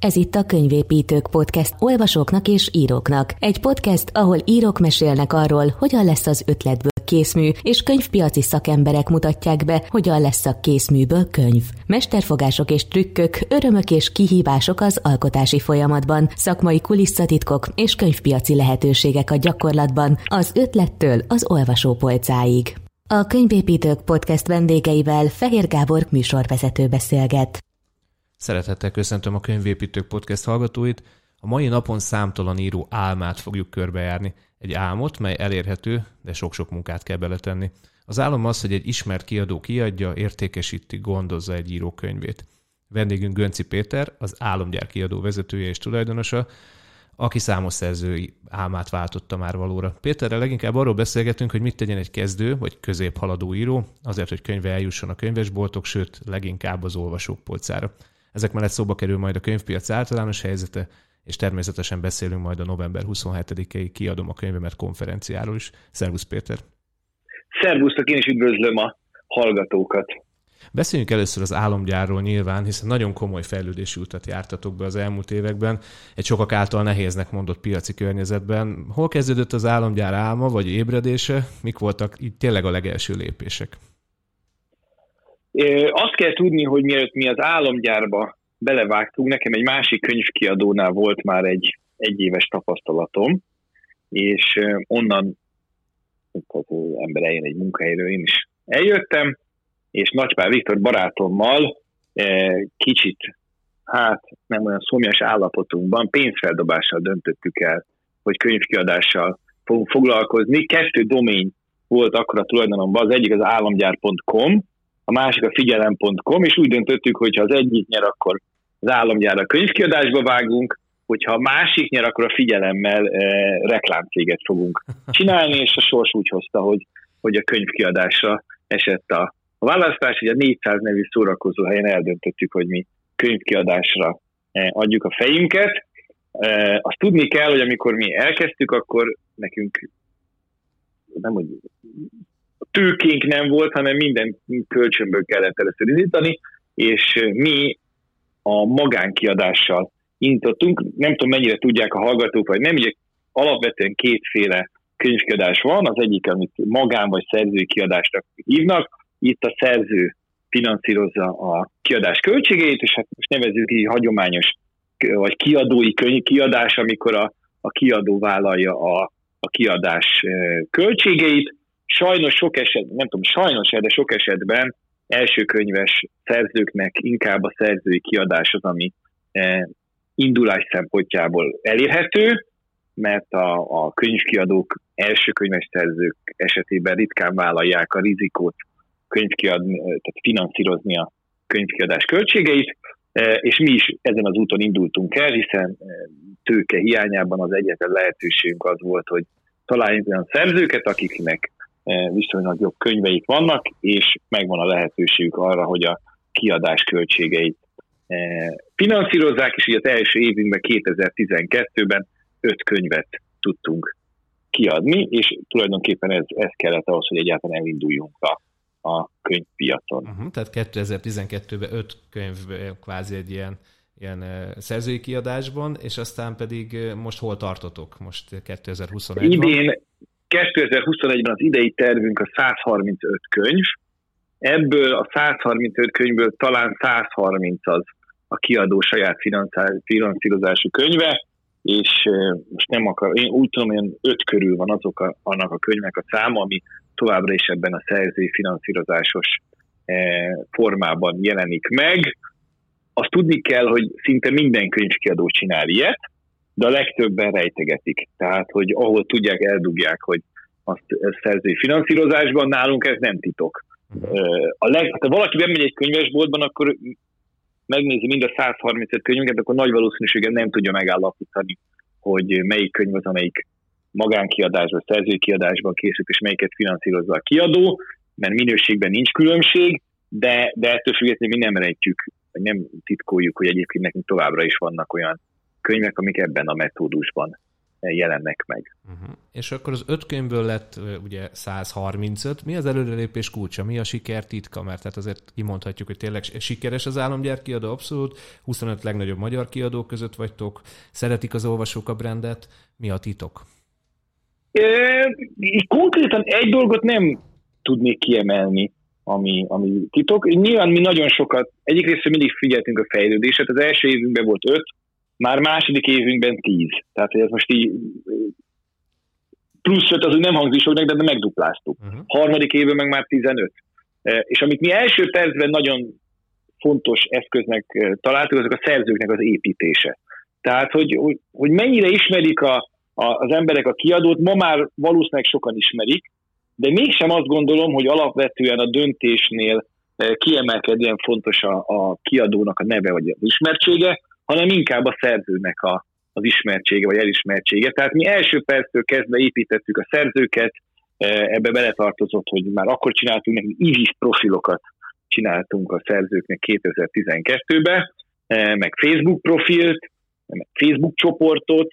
Ez itt a Könyvépítők Podcast olvasóknak és íróknak. Egy podcast, ahol írók mesélnek arról, hogyan lesz az ötletből készmű, és könyvpiaci szakemberek mutatják be, hogyan lesz a készműből könyv. Mesterfogások és trükkök, örömök és kihívások az alkotási folyamatban, szakmai kulisszatitkok és könyvpiaci lehetőségek a gyakorlatban, az ötlettől az olvasópolcáig. A Könyvépítők Podcast vendégeivel Fehér Gábor műsorvezető beszélget. Szeretettel köszöntöm a Könyvépítők Podcast hallgatóit. A mai napon számtalan író álmát fogjuk körbejárni. Egy álmot, mely elérhető, de sok-sok munkát kell beletenni. Az álom az, hogy egy ismert kiadó kiadja, értékesíti, gondozza egy író könyvét. Vendégünk Gönci Péter, az Álomgyár kiadó vezetője és tulajdonosa, aki számos szerzői álmát váltotta már valóra. Péterrel leginkább arról beszélgetünk, hogy mit tegyen egy kezdő vagy középhaladó író, azért, hogy könyve eljusson a könyvesboltok, sőt, leginkább az olvasók polcára. Ezek mellett szóba kerül majd a könyvpiac általános helyzete, és természetesen beszélünk majd a november 27-i kiadom a könyvemet konferenciáról is. Szervusz Péter! Szervusztok, én is üdvözlöm a hallgatókat! Beszéljünk először az álomgyárról nyilván, hiszen nagyon komoly fejlődési utat jártatok be az elmúlt években, egy sokak által nehéznek mondott piaci környezetben. Hol kezdődött az álomgyár álma vagy ébredése? Mik voltak itt tényleg a legelső lépések? Azt kell tudni, hogy mielőtt mi az álomgyárba belevágtunk, nekem egy másik könyvkiadónál volt már egy egyéves tapasztalatom, és onnan az ember eljön egy munkahelyről, én is eljöttem, és Nagypár Viktor barátommal kicsit, hát nem olyan szomjas állapotunkban pénzfeldobással döntöttük el, hogy könyvkiadással fogunk foglalkozni. Kettő domény volt akkor a tulajdonomban, az egyik az államgyár.com, a másik a figyelem.com, és úgy döntöttük, hogy ha az egyik nyer, akkor az államgyára könyvkiadásba vágunk, hogyha a másik nyer, akkor a figyelemmel e, reklámcéget fogunk csinálni, és a sors úgy hozta, hogy, hogy a könyvkiadásra esett a, a választás, hogy a 400 nevű szórakozó helyen eldöntöttük, hogy mi könyvkiadásra e, adjuk a fejünket. E, azt tudni kell, hogy amikor mi elkezdtük, akkor nekünk nem hogy tőkénk nem volt, hanem minden kölcsönből kellett először indítani, és mi a magánkiadással indítottunk. Nem tudom, mennyire tudják a hallgatók, vagy nem, ugye alapvetően kétféle könyvkiadás van, az egyik, amit magán vagy szerzői kiadásnak hívnak, itt a szerző finanszírozza a kiadás költségeit, és hát most nevezzük így hagyományos vagy kiadói könyv kiadás, amikor a, a kiadó vállalja a, a kiadás költségeit, sajnos sok eset, nem tudom, sajnos, de sok esetben elsőkönyves szerzőknek inkább a szerzői kiadás az, ami eh, indulás szempontjából elérhető, mert a, a könyvkiadók elsőkönyves szerzők esetében ritkán vállalják a rizikót könyvkiadni, eh, tehát finanszírozni a könyvkiadás költségeit, eh, és mi is ezen az úton indultunk el, hiszen tőke hiányában az egyetlen lehetőségünk az volt, hogy találjunk olyan szerzőket, akiknek E, viszonylag jobb könyveik vannak, és megvan a lehetőségük arra, hogy a kiadás költségeit e, finanszírozzák, és ugye az első évünkben, 2012-ben öt könyvet tudtunk kiadni, és tulajdonképpen ez, ez kellett ahhoz, hogy egyáltalán elinduljunk a, a könyvpiacon. Uh-huh, tehát 2012-ben öt könyv kvázi egy ilyen, ilyen szerzői kiadásban, és aztán pedig most hol tartotok? Most 2021-ben? Idén, 2021-ben az idei tervünk a 135 könyv, ebből a 135 könyvből talán 130 az a kiadó saját finanszírozású könyve, és most nem akar, én úgy tudom, hogy 5 körül van azok a, annak a könyvnek a száma, ami továbbra is ebben a szerzői finanszírozásos formában jelenik meg. Azt tudni kell, hogy szinte minden könyvkiadó csinál ilyet, de a legtöbben rejtegetik. Tehát, hogy ahol tudják, eldugják, hogy azt szerzői finanszírozásban, nálunk ez nem titok. A leg, ha valaki bemegy egy könyvesboltban, akkor megnézi mind a 135 könyvünket, akkor nagy valószínűséggel nem tudja megállapítani, hogy melyik könyv az, amelyik magánkiadásban, szerzői kiadásban készült, és melyiket finanszírozza a kiadó, mert minőségben nincs különbség, de, de ettől függetlenül mi nem rejtjük, nem titkoljuk, hogy egyébként nekünk továbbra is vannak olyan könyvek, amik ebben a metódusban jelennek meg. Uh-huh. És akkor az öt könyvből lett ugye 135. Mi az előrelépés kulcsa? Mi a siker titka? Mert tehát azért kimondhatjuk, hogy tényleg sikeres az államgyár kiadó, abszolút. 25 legnagyobb magyar kiadó között vagytok. Szeretik az olvasók a brandet. Mi a titok? Konkrétan egy dolgot nem tudnék kiemelni, ami, ami titok. Nyilván mi nagyon sokat, egyik részről mindig figyeltünk a fejlődéset. Az első évünkben volt öt, már második évünkben 10. Tehát ez most így plusz 5 az úgy nem hangzik soknak, de megdupláztuk. Uh-huh. Harmadik évben meg már 15. És amit mi első percben nagyon fontos eszköznek találtuk, azok a szerzőknek az építése. Tehát, hogy, hogy, hogy mennyire ismerik a, a, az emberek a kiadót, ma már valószínűleg sokan ismerik, de mégsem azt gondolom, hogy alapvetően a döntésnél kiemelkedően fontos a, a kiadónak a neve vagy az ismertsége, hanem inkább a szerzőnek a, az ismertsége vagy elismertsége. Tehát mi első perctől kezdve építettük a szerzőket, ebbe beletartozott, hogy már akkor csináltunk neki IVIS profilokat csináltunk a szerzőknek 2012-ben, meg Facebook profilt, meg Facebook csoportot,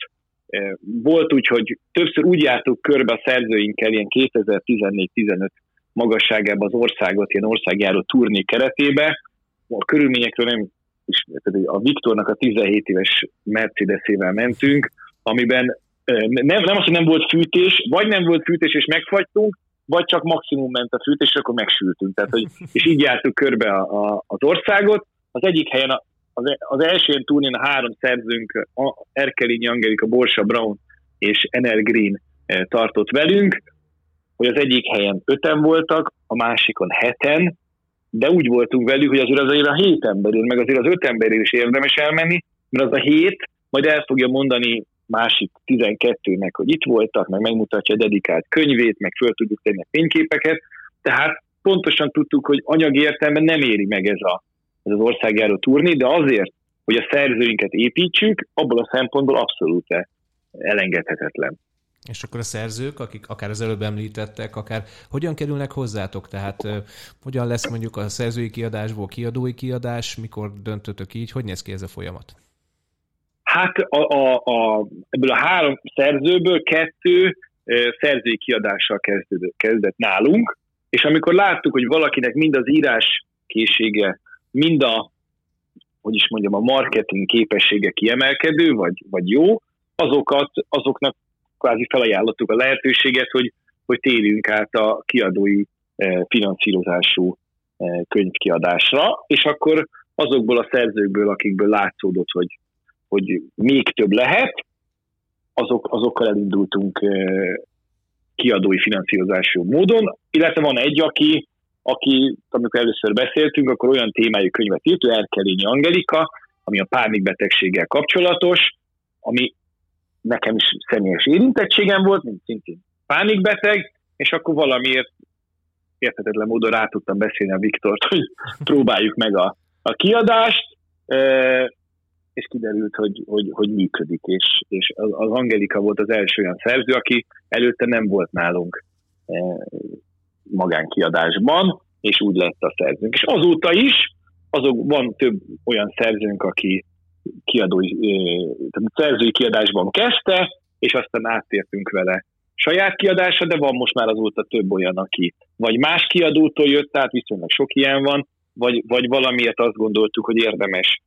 volt úgy, hogy többször úgy jártuk körbe a szerzőinkkel ilyen 2014-15 magasságában az országot, ilyen országjáró turné keretébe. A körülményekről nem ismerted, a Viktornak a 17 éves Mercedes-ével mentünk, amiben nem, nem az, hogy nem volt fűtés, vagy nem volt fűtés és megfagytunk, vagy csak maximum ment a fűtés, és akkor megsültünk. Tehát, hogy, és így jártuk körbe a, a, az országot. Az egyik helyen, a, az, az első turnén a három szerzőnk, Erkelényi Angelika, Borsa Brown és Enel Green tartott velünk, hogy az egyik helyen öten voltak, a másikon heten, de úgy voltunk velük, hogy azért azért a hét emberért, meg azért az öt emberért is érdemes elmenni, mert az a hét majd el fogja mondani másik 12-nek, hogy itt voltak, meg megmutatja a dedikált könyvét, meg föl tudjuk tenni a fényképeket, tehát pontosan tudtuk, hogy anyagi értelemben nem éri meg ez, a, ez az országjáró turné, de azért, hogy a szerzőinket építsük, abból a szempontból abszolút elengedhetetlen. És akkor a szerzők, akik akár az előbb említettek, akár hogyan kerülnek hozzátok? Tehát hogyan lesz mondjuk a szerzői kiadásból kiadói kiadás, mikor döntötök így, hogy néz ki ez a folyamat? Hát a, a, a, ebből a három szerzőből kettő szerzői kiadással kezdődött, kezdett nálunk, és amikor láttuk, hogy valakinek mind az írás készsége, mind a, hogy is mondjam, a marketing képessége kiemelkedő, vagy, vagy jó, azokat, azoknak kvázi felajánlottuk a lehetőséget, hogy, hogy térjünk át a kiadói eh, finanszírozású eh, könyvkiadásra, és akkor azokból a szerzőkből, akikből látszódott, hogy, hogy még több lehet, azok, azokkal elindultunk eh, kiadói finanszírozású módon, illetve van egy, aki, aki, amikor először beszéltünk, akkor olyan témájú könyvet írt, ő Erkelényi Angelika, ami a pánikbetegséggel kapcsolatos, ami nekem is személyes érintettségem volt, mint szintén pánikbeteg, és akkor valamiért érthetetlen módon rá tudtam beszélni a Viktort, hogy próbáljuk meg a, a kiadást, és kiderült, hogy, hogy, hogy működik, és, és az, Angelika volt az első olyan szerző, aki előtte nem volt nálunk magánkiadásban, és úgy lett a szerzőnk. És azóta is azok van több olyan szerzőnk, aki kiadói, tehát szerzői kiadásban kezdte, és aztán áttértünk vele saját kiadása, de van most már azóta több olyan, aki vagy más kiadótól jött, tehát viszonylag sok ilyen van, vagy, vagy valamiért azt gondoltuk, hogy érdemes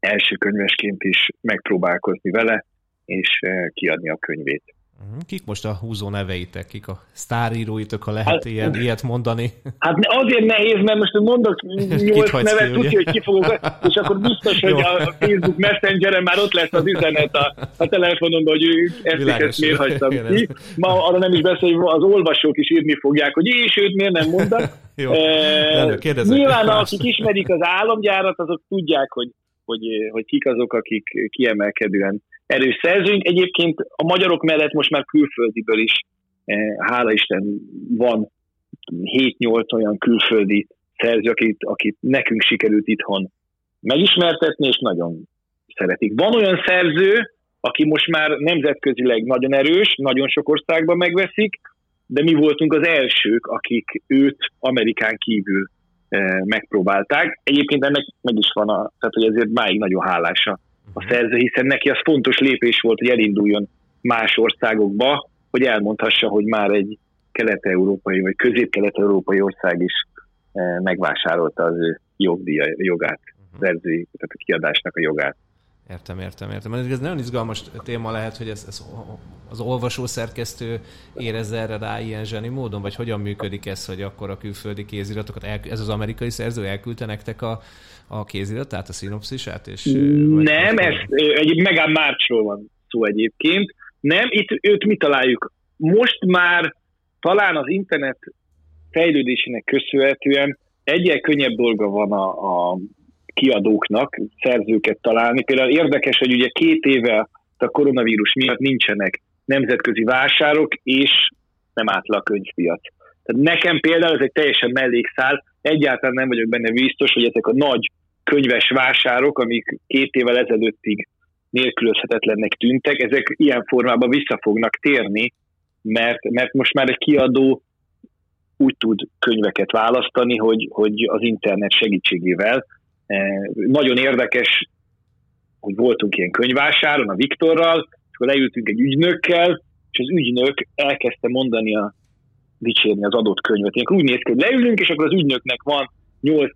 első könyvesként is megpróbálkozni vele, és kiadni a könyvét. Mhm. Kik most a húzó neveitek, kik a sztáríróitok, ha lehet hát, ilyen, ilyet mondani? Hát azért nehéz, mert most mondok nyolc nevet, tudja, hogy ki fogok, és akkor biztos, hogy a Facebook Messengeren már ott lesz az üzenet a, a telefonomban, hogy ők ezt, ezt miért hagytam ki. Ma arra nem is beszél, hogy az olvasók is írni fogják, hogy és őt miért nem mondak. Jó, e, nyilván akik ismerik az államgyárat, azok tudják, hogy, hogy, hogy kik azok, akik kiemelkedően erős szerzőink. Egyébként a magyarok mellett most már külföldiből is, eh, hála Isten, van 7-8 olyan külföldi szerző, akit, akit nekünk sikerült itthon megismertetni, és nagyon szeretik. Van olyan szerző, aki most már nemzetközileg nagyon erős, nagyon sok országban megveszik, de mi voltunk az elsők, akik őt Amerikán kívül e, megpróbálták. Egyébként ennek meg is van, a, tehát hogy ezért máig nagyon hálása a szerző, hiszen neki az fontos lépés volt, hogy elinduljon más országokba, hogy elmondhassa, hogy már egy kelet-európai vagy közép-kelet-európai ország is megvásárolta az ő jogdíja, jogát, uh-huh. szerzői, tehát a kiadásnak a jogát. Értem, értem, értem. Ez nagyon izgalmas téma lehet, hogy ez, ez az olvasó szerkesztő érezze erre rá ilyen zseni módon, vagy hogyan működik ez, hogy akkor a külföldi kéziratokat, el, ez az amerikai szerző elküldte nektek a, a kéziratát, a szinopszisát? És, Nem, ez egy Megán Márcsról van szó egyébként. Nem, itt őt mi találjuk? Most már talán az internet fejlődésének köszönhetően egyel könnyebb dolga van a, a kiadóknak szerzőket találni. Például érdekes, hogy ugye két éve a koronavírus miatt nincsenek nemzetközi vásárok, és nem átla a könyvpiac. Tehát nekem például ez egy teljesen mellékszál, egyáltalán nem vagyok benne biztos, hogy ezek a nagy könyves vásárok, amik két évvel ezelőttig nélkülözhetetlennek tűntek, ezek ilyen formában vissza fognak térni, mert, mert most már egy kiadó úgy tud könyveket választani, hogy, hogy az internet segítségével. Nagyon érdekes, hogy voltunk ilyen könyvásáron a Viktorral, és akkor leültünk egy ügynökkel, és az ügynök elkezdte mondani a dicsérni az adott könyvet. Én úgy néz ki, hogy leülünk, és akkor az ügynöknek van 8-10-15-20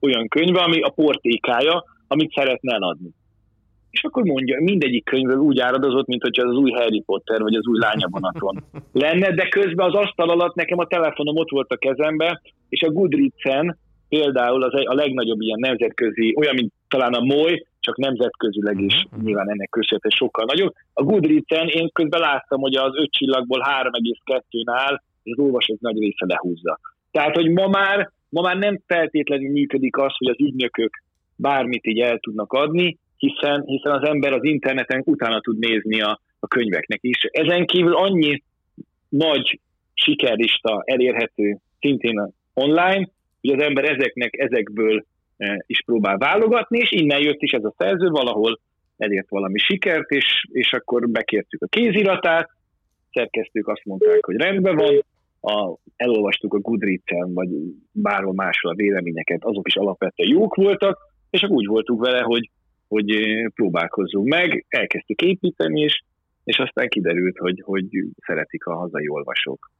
olyan könyve, ami a portékája, amit szeretne eladni és akkor mondja, mindegyik könyvből úgy áradozott, mint hogy az új Harry Potter, vagy az új lányavonaton lenne, de közben az asztal alatt nekem a telefonom ott volt a kezembe, és a Goodreads-en például az a legnagyobb ilyen nemzetközi, olyan, mint talán a MOY, csak nemzetközileg is, uh-huh. nyilván ennek köszönhető sokkal nagyobb. A Goodreads-en én közben láttam, hogy az öt csillagból 3,2-n áll, és az olvasók nagy része lehúzza. Tehát, hogy ma már, ma már nem feltétlenül működik az, hogy az ügynökök bármit így el tudnak adni, hiszen, hiszen az ember az interneten utána tud nézni a, a könyveknek is. Ezen kívül annyi nagy sikerlista elérhető szintén online, hogy az ember ezeknek, ezekből e, is próbál válogatni, és innen jött is ez a szerző, valahol elért valami sikert, és, és akkor bekértük a kéziratát, szerkesztők azt mondták, hogy rendben van, a, elolvastuk a Goodreads-en, vagy bárhol máshol a véleményeket, azok is alapvetően jók voltak, és akkor úgy voltunk vele, hogy hogy próbálkozzunk meg, elkezdtük építeni, és, és aztán kiderült, hogy, hogy szeretik a hazai olvasók.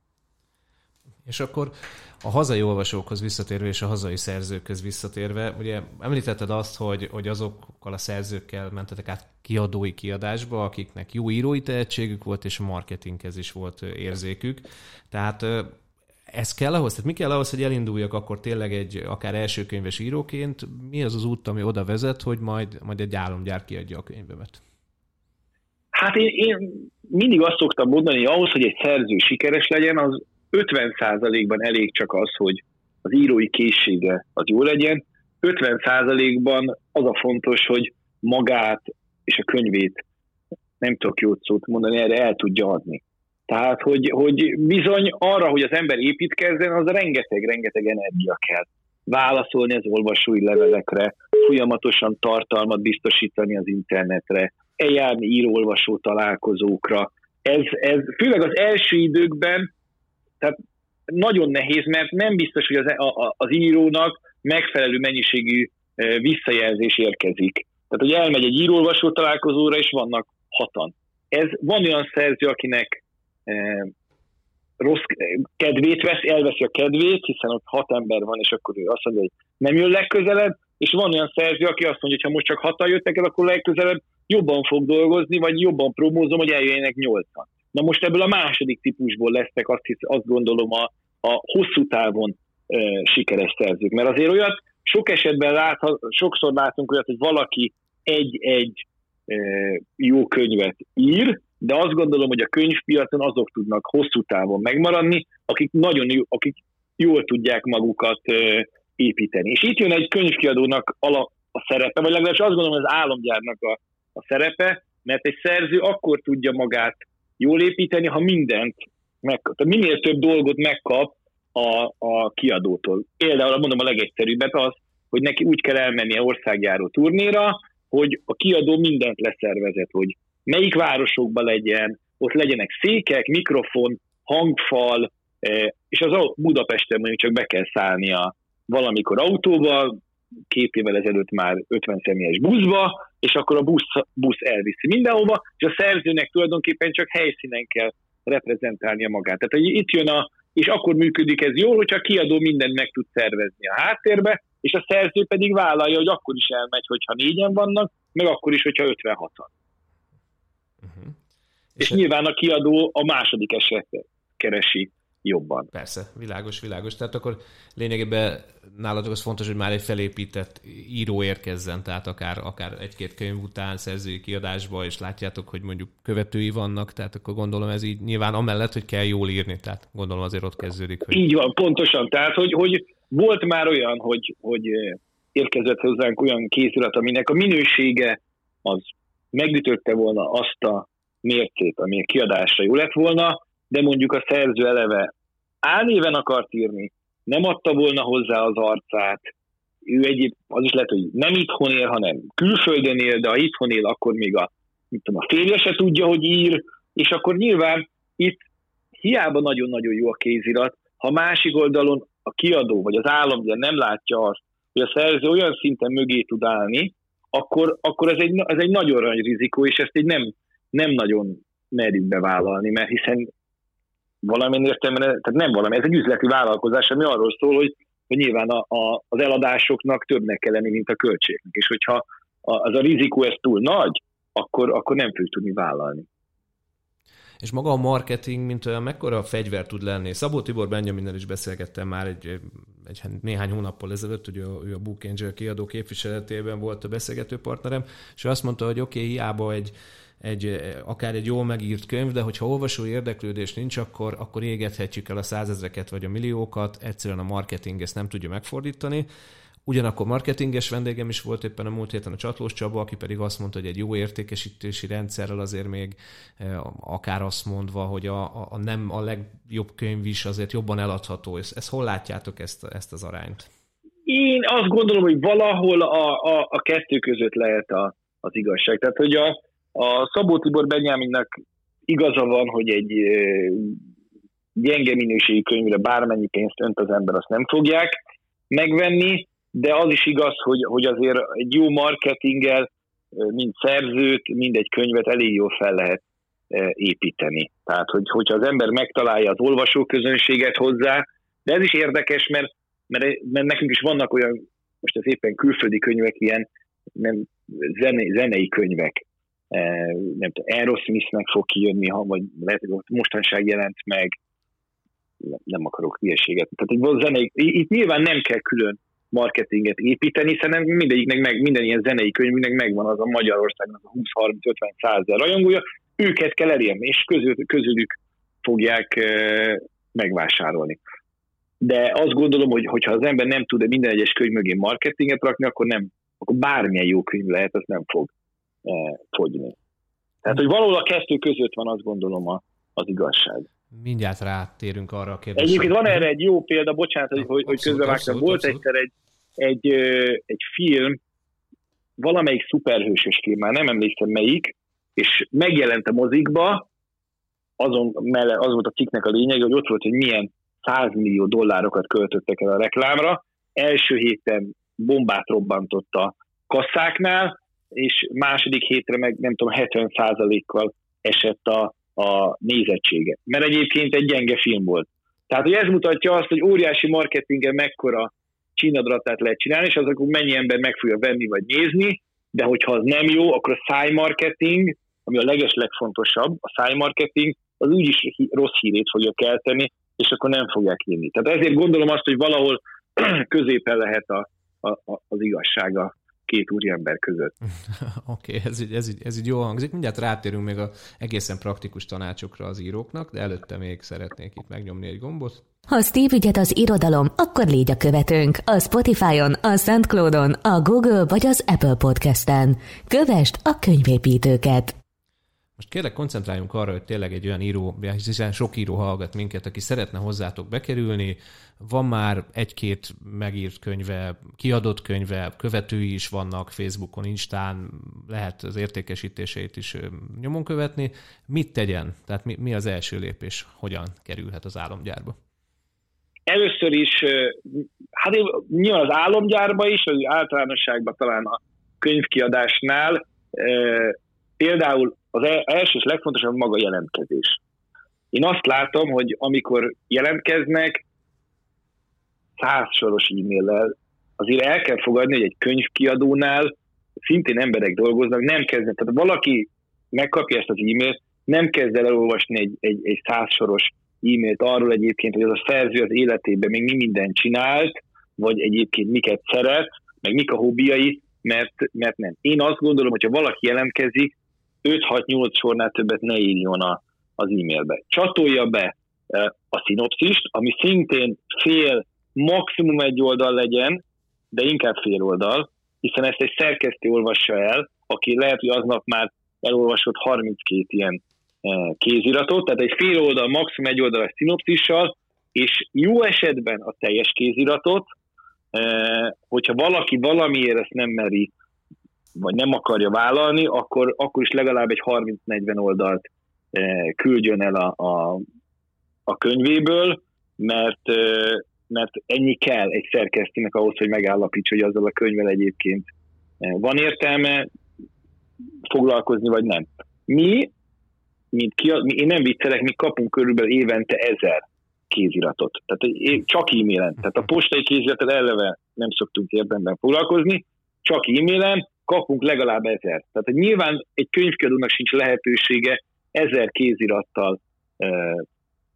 És akkor a hazai olvasókhoz visszatérve és a hazai szerzőkhöz visszatérve, ugye említetted azt, hogy, hogy azokkal a szerzőkkel mentetek át kiadói kiadásba, akiknek jó írói tehetségük volt, és a marketinghez is volt érzékük. Tehát ez kell ahhoz? Tehát mi kell ahhoz, hogy elinduljak akkor tényleg egy akár elsőkönyves íróként? Mi az az út, ami oda vezet, hogy majd, majd egy álomgyár kiadja a könyvemet? Hát én, én mindig azt szoktam mondani, hogy ahhoz, hogy egy szerző sikeres legyen, az 50%-ban elég csak az, hogy az írói készsége az jó legyen, 50%-ban az a fontos, hogy magát és a könyvét, nem tudok jót szót mondani, erre el tudja adni. Tehát, hogy, hogy bizony arra, hogy az ember építkezzen, az rengeteg-rengeteg energia kell. Válaszolni az olvasói levelekre, folyamatosan tartalmat biztosítani az internetre, eljárni író-olvasó találkozókra. Ez, ez főleg az első időkben, tehát nagyon nehéz, mert nem biztos, hogy az, a, az írónak megfelelő mennyiségű e, visszajelzés érkezik. Tehát, hogy elmegy egy író-olvasó találkozóra, és vannak hatan. Ez van olyan szerző, akinek rossz kedvét vesz, elveszi a kedvét, hiszen ott hat ember van, és akkor ő azt mondja, hogy nem jön legközelebb, és van olyan szerző, aki azt mondja, hogy ha most csak hatan jöttek el, akkor legközelebb jobban fog dolgozni, vagy jobban promózom, hogy eljöjjenek nyolcan. Na most ebből a második típusból lesznek azt, hisz, azt gondolom a, a hosszú távon e, sikeres szerzők. Mert azért olyat sok esetben lát, sokszor látunk olyat, hogy valaki egy-egy e, jó könyvet ír, de azt gondolom, hogy a könyvpiacon azok tudnak hosszú távon megmaradni, akik nagyon jó, akik jól tudják magukat építeni. És itt jön egy könyvkiadónak a, a szerepe, vagy legalábbis azt gondolom, hogy az álomgyárnak a, a szerepe, mert egy szerző akkor tudja magát jól építeni, ha mindent meg, tehát minél több dolgot megkap a, a kiadótól. Például mondom a legegyszerűbbet az, hogy neki úgy kell elmennie országjáró turnéra, hogy a kiadó mindent leszervezett, hogy melyik városokban legyen, ott legyenek székek, mikrofon, hangfal, e, és az a Budapesten mondjuk csak be kell szállnia valamikor autóba, két évvel ezelőtt már 50 személyes buszba, és akkor a busz, busz elviszi mindenhova, és a szerzőnek tulajdonképpen csak helyszínen kell reprezentálnia magát. Tehát hogy itt jön a, és akkor működik ez jól, hogyha a kiadó mindent meg tud szervezni a háttérbe, és a szerző pedig vállalja, hogy akkor is elmegy, hogyha négyen vannak, meg akkor is, hogyha 56-an. Uh-huh. És, és nyilván a kiadó a második esetet keresi jobban. Persze, világos, világos. Tehát akkor lényegében nálatok az fontos, hogy már egy felépített író érkezzen, tehát akár, akár egy-két könyv után szerzői kiadásba, és látjátok, hogy mondjuk követői vannak, tehát akkor gondolom ez így nyilván amellett, hogy kell jól írni, tehát gondolom azért ott kezdődik. Hogy... Így van, pontosan. Tehát, hogy, hogy volt már olyan, hogy, hogy érkezett hozzánk olyan kézirat, aminek a minősége az megütötte volna azt a mércét, ami a kiadásra jó lett volna, de mondjuk a szerző eleve álnéven akart írni, nem adta volna hozzá az arcát, ő egyéb, az is lehet, hogy nem itthon él, hanem külföldön él, de ha itthon él, akkor még a, mit tudom, a férje se tudja, hogy ír, és akkor nyilván itt hiába nagyon-nagyon jó a kézirat, ha másik oldalon a kiadó vagy az állam ugye nem látja azt, hogy a szerző olyan szinten mögé tud állni, akkor, akkor ez, egy, ez egy nagyon nagy rizikó, és ezt egy nem, nem nagyon merjük bevállalni, mert hiszen valamilyen értelemben, tehát nem valami, ez egy üzleti vállalkozás, ami arról szól, hogy, hogy nyilván a, a, az eladásoknak többnek kell lenni, mint a költségnek. És hogyha az a rizikó ez túl nagy, akkor, akkor nem fog tudni vállalni. És maga a marketing, mint olyan, mekkora fegyver tud lenni? Szabó Tibor Benjaminnel is beszélgettem már egy, egy néhány hónappal ezelőtt, ugye ő a Book Angel kiadó képviseletében volt a beszélgető partnerem, és azt mondta, hogy oké, okay, hiába egy, egy, akár egy jól megírt könyv, de hogyha olvasó érdeklődés nincs, akkor, akkor égethetjük el a százezreket vagy a milliókat, egyszerűen a marketing ezt nem tudja megfordítani. Ugyanakkor marketinges vendégem is volt éppen a múlt héten a Csatlós Csaba, aki pedig azt mondta, hogy egy jó értékesítési rendszerrel azért még akár azt mondva, hogy a, a, a nem a legjobb könyv is azért jobban eladható. Ezt, ezt hol látjátok ezt, ezt az arányt? Én azt gondolom, hogy valahol a, a, a kettő között lehet a, az igazság. Tehát, hogy a, a Szabó Tibor Benyáminnak igaza van, hogy egy gyenge minőségi könyvre bármennyi pénzt önt az ember, azt nem fogják megvenni, de az is igaz, hogy, hogy azért egy jó marketinggel mind szerzőt, mind egy könyvet elég jól fel lehet építeni. Tehát, hogy, hogyha az ember megtalálja az olvasóközönséget hozzá, de ez is érdekes, mert, mert, mert nekünk is vannak olyan, most az éppen külföldi könyvek, ilyen nem, zene, zenei könyvek, nem tudom, Aerosmithnek fog kijönni, ha, vagy mostanság jelent meg, nem akarok hülyeséget. Tehát egy zenei, itt nyilván nem kell külön marketinget építeni, hiszen mindegyiknek meg, minden ilyen zenei könyvnek megvan az a Magyarországnak a 20-30-50 százer rajongója, őket kell elérni, és közül, közülük fogják e, megvásárolni. De azt gondolom, hogy hogyha az ember nem tud minden egyes könyv mögé marketinget rakni, akkor nem, akkor bármilyen jó könyv lehet, az nem fog e, fogyni. Tehát, hogy valahol a kettő között van, azt gondolom a, az igazság. Mindjárt rátérünk arra a kérdésre. Egyébként van erre egy jó példa, bocsánat, hogy, hogy, hogy közbevágtam. Volt abszolút. egyszer egy, egy, egy film, valamelyik szuperhősös film, már nem emlékszem melyik, és megjelent a mozikba, azon mellett, az volt a cikknek a lényeg, hogy ott volt, hogy milyen 100 millió dollárokat költöttek el a reklámra. Első héten bombát robbantott a kasszáknál, és második hétre meg nem tudom, 70%-kal esett a, a nézettsége. Mert egyébként egy gyenge film volt. Tehát, hogy ez mutatja azt, hogy óriási marketingen mekkora csínadratát lehet csinálni, és az akkor mennyi ember meg fogja venni vagy nézni, de hogyha az nem jó, akkor a szájmarketing, ami a leges legfontosabb, a szájmarketing, az úgyis rossz hírét fogja kelteni, és akkor nem fogják írni. Tehát ezért gondolom azt, hogy valahol középen lehet a, a, a, az igazsága két úriember között. Oké, okay, ez, így, ez, így, ez így jó hangzik. Mindjárt rátérünk még a egészen praktikus tanácsokra az íróknak, de előtte még szeretnék itt megnyomni egy gombot. Ha Steve ügyet az irodalom, akkor légy a követőnk a Spotify-on, a SoundCloud-on, a Google vagy az Apple Podcast-en. Kövest a könyvépítőket! Most kérlek koncentráljunk arra, hogy tényleg egy olyan író, hiszen sok író hallgat minket, aki szeretne hozzátok bekerülni, van már egy-két megírt könyve, kiadott könyve, követői is vannak Facebookon, Instán, lehet az értékesítéseit is nyomon követni. Mit tegyen? Tehát mi, mi az első lépés? Hogyan kerülhet az álomgyárba? Először is, hát nyilván az álomgyárba is, vagy általánosságban talán a, könyvkiadásnál például az e-, első és legfontosabb maga jelentkezés. Én azt látom, hogy amikor jelentkeznek százsoros e-maillel, azért el kell fogadni, hogy egy könyvkiadónál szintén emberek dolgoznak, nem kezdnek. Tehát valaki megkapja ezt az e-mailt, nem kezd el elolvasni egy, egy, egy százsoros e-mailt arról egyébként, hogy az a szerző az életében még mi mindent csinált, vagy egyébként miket szeret, meg mik a hobbiai, mert, mert nem. Én azt gondolom, hogy ha valaki jelentkezik, 5-6-8 sornál többet ne írjon a, az e-mailbe. Csatolja be a szinopszist, ami szintén fél, maximum egy oldal legyen, de inkább fél oldal, hiszen ezt egy szerkesztő olvassa el, aki lehet, hogy aznap már elolvasott 32 ilyen kéziratot, tehát egy fél oldal, maximum egy oldalas szinopszissal, és jó esetben a teljes kéziratot, hogyha valaki valamiért ezt nem meri, vagy nem akarja vállalni, akkor, akkor is legalább egy 30-40 oldalt küldjön el a, a, a könyvéből, mert, mert ennyi kell egy szerkesztőnek ahhoz, hogy megállapíts, hogy azzal a könyvvel egyébként van értelme foglalkozni, vagy nem. Mi, mint ki, mi, én nem viccelek, mi kapunk körülbelül évente ezer kéziratot. Tehát csak e-mailen. Tehát a postai kéziratot eleve nem szoktunk érdemben foglalkozni, csak e-mailen kapunk legalább ezer. Tehát hogy nyilván egy könyvkiadónak sincs lehetősége ezer kézirattal e,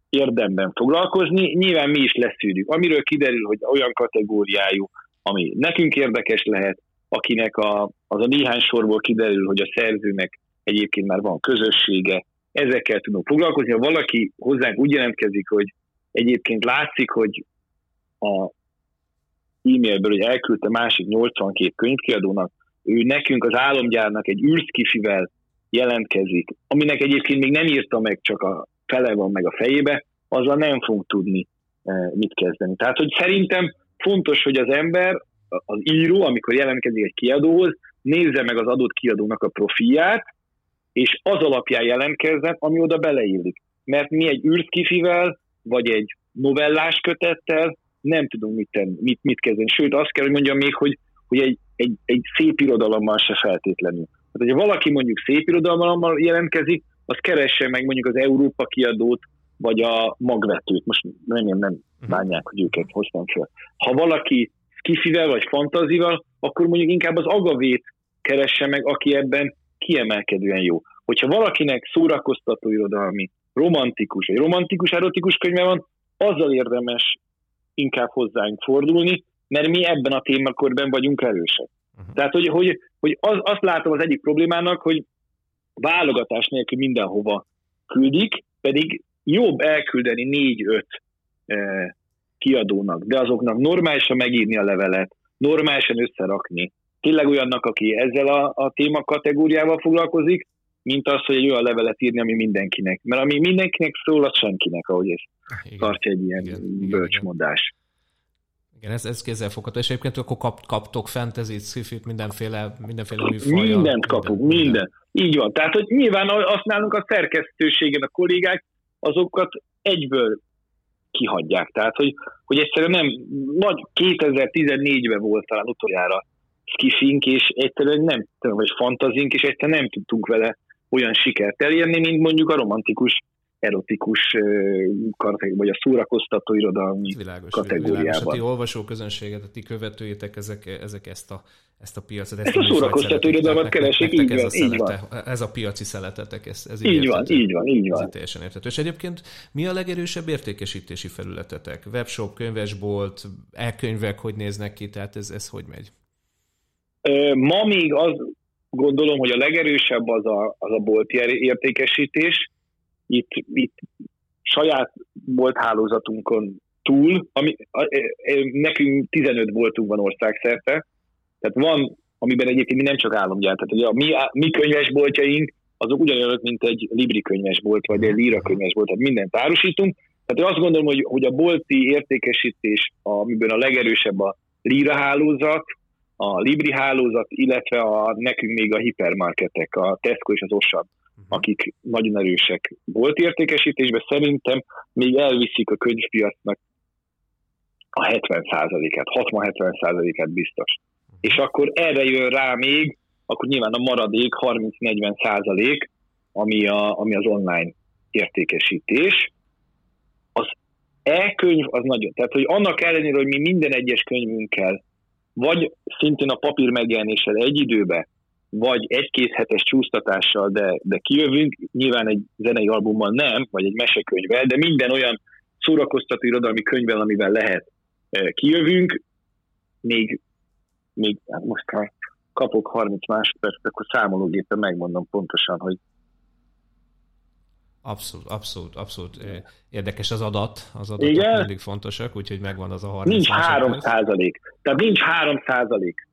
érdemben foglalkozni, nyilván mi is leszűrjük. Amiről kiderül, hogy olyan kategóriájú, ami nekünk érdekes lehet, akinek a, az a néhány sorból kiderül, hogy a szerzőnek egyébként már van közössége, ezekkel tudunk foglalkozni. Ha valaki hozzánk úgy jelentkezik, hogy egyébként látszik, hogy a e-mailből, hogy elküldte másik 82 könyvkiadónak, ő nekünk az álomgyárnak egy űrszkifivel jelentkezik, aminek egyébként még nem írta meg, csak a fele van meg a fejébe, azzal nem fogunk tudni e, mit kezdeni. Tehát, hogy szerintem fontos, hogy az ember, az író, amikor jelentkezik egy kiadóhoz, nézze meg az adott kiadónak a profilját, és az alapján jelentkezzen, ami oda beleillik. Mert mi egy űrszkifivel, vagy egy novellás kötettel nem tudunk mit, tenni, mit, mit kezdeni. Sőt, azt kell, hogy mondjam még, hogy, hogy egy, egy, egy szép irodalommal se feltétlenül. Tehát, hogyha valaki mondjuk szép irodalommal jelentkezik, az keresse meg mondjuk az Európa kiadót, vagy a magvetőt. Most nem, nem, nem mhm. bánják, hogy őket hoztam fel. Ha valaki skifivel vagy fantazival, akkor mondjuk inkább az agavét keresse meg, aki ebben kiemelkedően jó. Hogyha valakinek szórakoztató irodalmi, romantikus, egy romantikus, erotikus könyve van, azzal érdemes inkább hozzánk fordulni, mert mi ebben a témakörben vagyunk erősek. Uh-huh. Tehát, hogy, hogy, hogy az, azt látom az egyik problémának, hogy válogatás nélkül mindenhova küldik, pedig jobb elküldeni négy-öt e, kiadónak, de azoknak normálisan megírni a levelet, normálisan összerakni. Tényleg olyannak, aki ezzel a, a téma kategóriával foglalkozik, mint az, hogy egy olyan levelet írni, ami mindenkinek. Mert ami mindenkinek szól, az senkinek, ahogy ez igen, tartja egy ilyen igen, bölcsmondás. Igen, ez, ez kézzelfogható, és egyébként akkor kap, kaptok fantasy sci mindenféle, mindenféle műfajjal. Mindent kapunk, minden, minden. Így van. Tehát, hogy nyilván azt nálunk a szerkesztőségen a kollégák azokat egyből kihagyják. Tehát, hogy, hogy egyszerűen nem, nagy 2014-ben volt talán utoljára skifink, és egyszerűen nem, vagy fantazink, és egyszerűen nem tudtunk vele olyan sikert elérni, mint mondjuk a romantikus erotikus vagy a szórakoztató irodalmi világos, kategóriában. Világos. A ti olvasóközönséget, a ti követőitek, ezek, ezek ezt a, ezt a piacot. Ezt, ezt a, szórakoztató irodalmat keresik, így van, ez a, így van. Ez a piaci szeletetek, ez, ez így, így van, így van, így van. Ez teljesen értető. És egyébként mi a legerősebb értékesítési felületetek? Webshop, könyvesbolt, e-könyvek, hogy néznek ki, tehát ez, ez hogy megy? Ma még az gondolom, hogy a legerősebb az a, az a bolti értékesítés. Itt, itt saját bolt hálózatunkon túl, ami, nekünk 15 boltunk van országszerte, tehát van, amiben egyébként mi nem csak álomgyár, tehát a mi, mi könyvesboltjaink azok ugyanolyanok, mint egy Libri könyvesbolt, vagy egy Lira könyvesbolt, tehát mindent árusítunk. Tehát én azt gondolom, hogy, hogy a bolti értékesítés, amiben a legerősebb a Lira hálózat, a Libri hálózat, illetve a, nekünk még a hipermarketek, a Tesco és az Osan. Akik nagyon erősek volt értékesítésben, szerintem még elviszik a könyvpiacnak a 70%-át, 60-70%-át biztos. És akkor erre jön rá még, akkor nyilván a maradék 30-40 százalék, ami, a, ami az online értékesítés. Az e-könyv az nagyon, tehát hogy annak ellenére, hogy mi minden egyes könyvünkkel, vagy szintén a papír megjelenéssel egy időbe, vagy egy-két hetes csúsztatással, de, de kijövünk, nyilván egy zenei albummal nem, vagy egy mesekönyvvel, de minden olyan szórakoztató irodalmi könyvvel, amivel lehet e, kijövünk, még, még hát most ha kapok 30 másodpercet, akkor számológépen megmondom pontosan, hogy Abszolút, abszolút, abszolút érdekes az adat, az adatok Igen? mindig fontosak, úgyhogy megvan az a 30 Nincs 3 százalék, tehát nincs 3 százalék.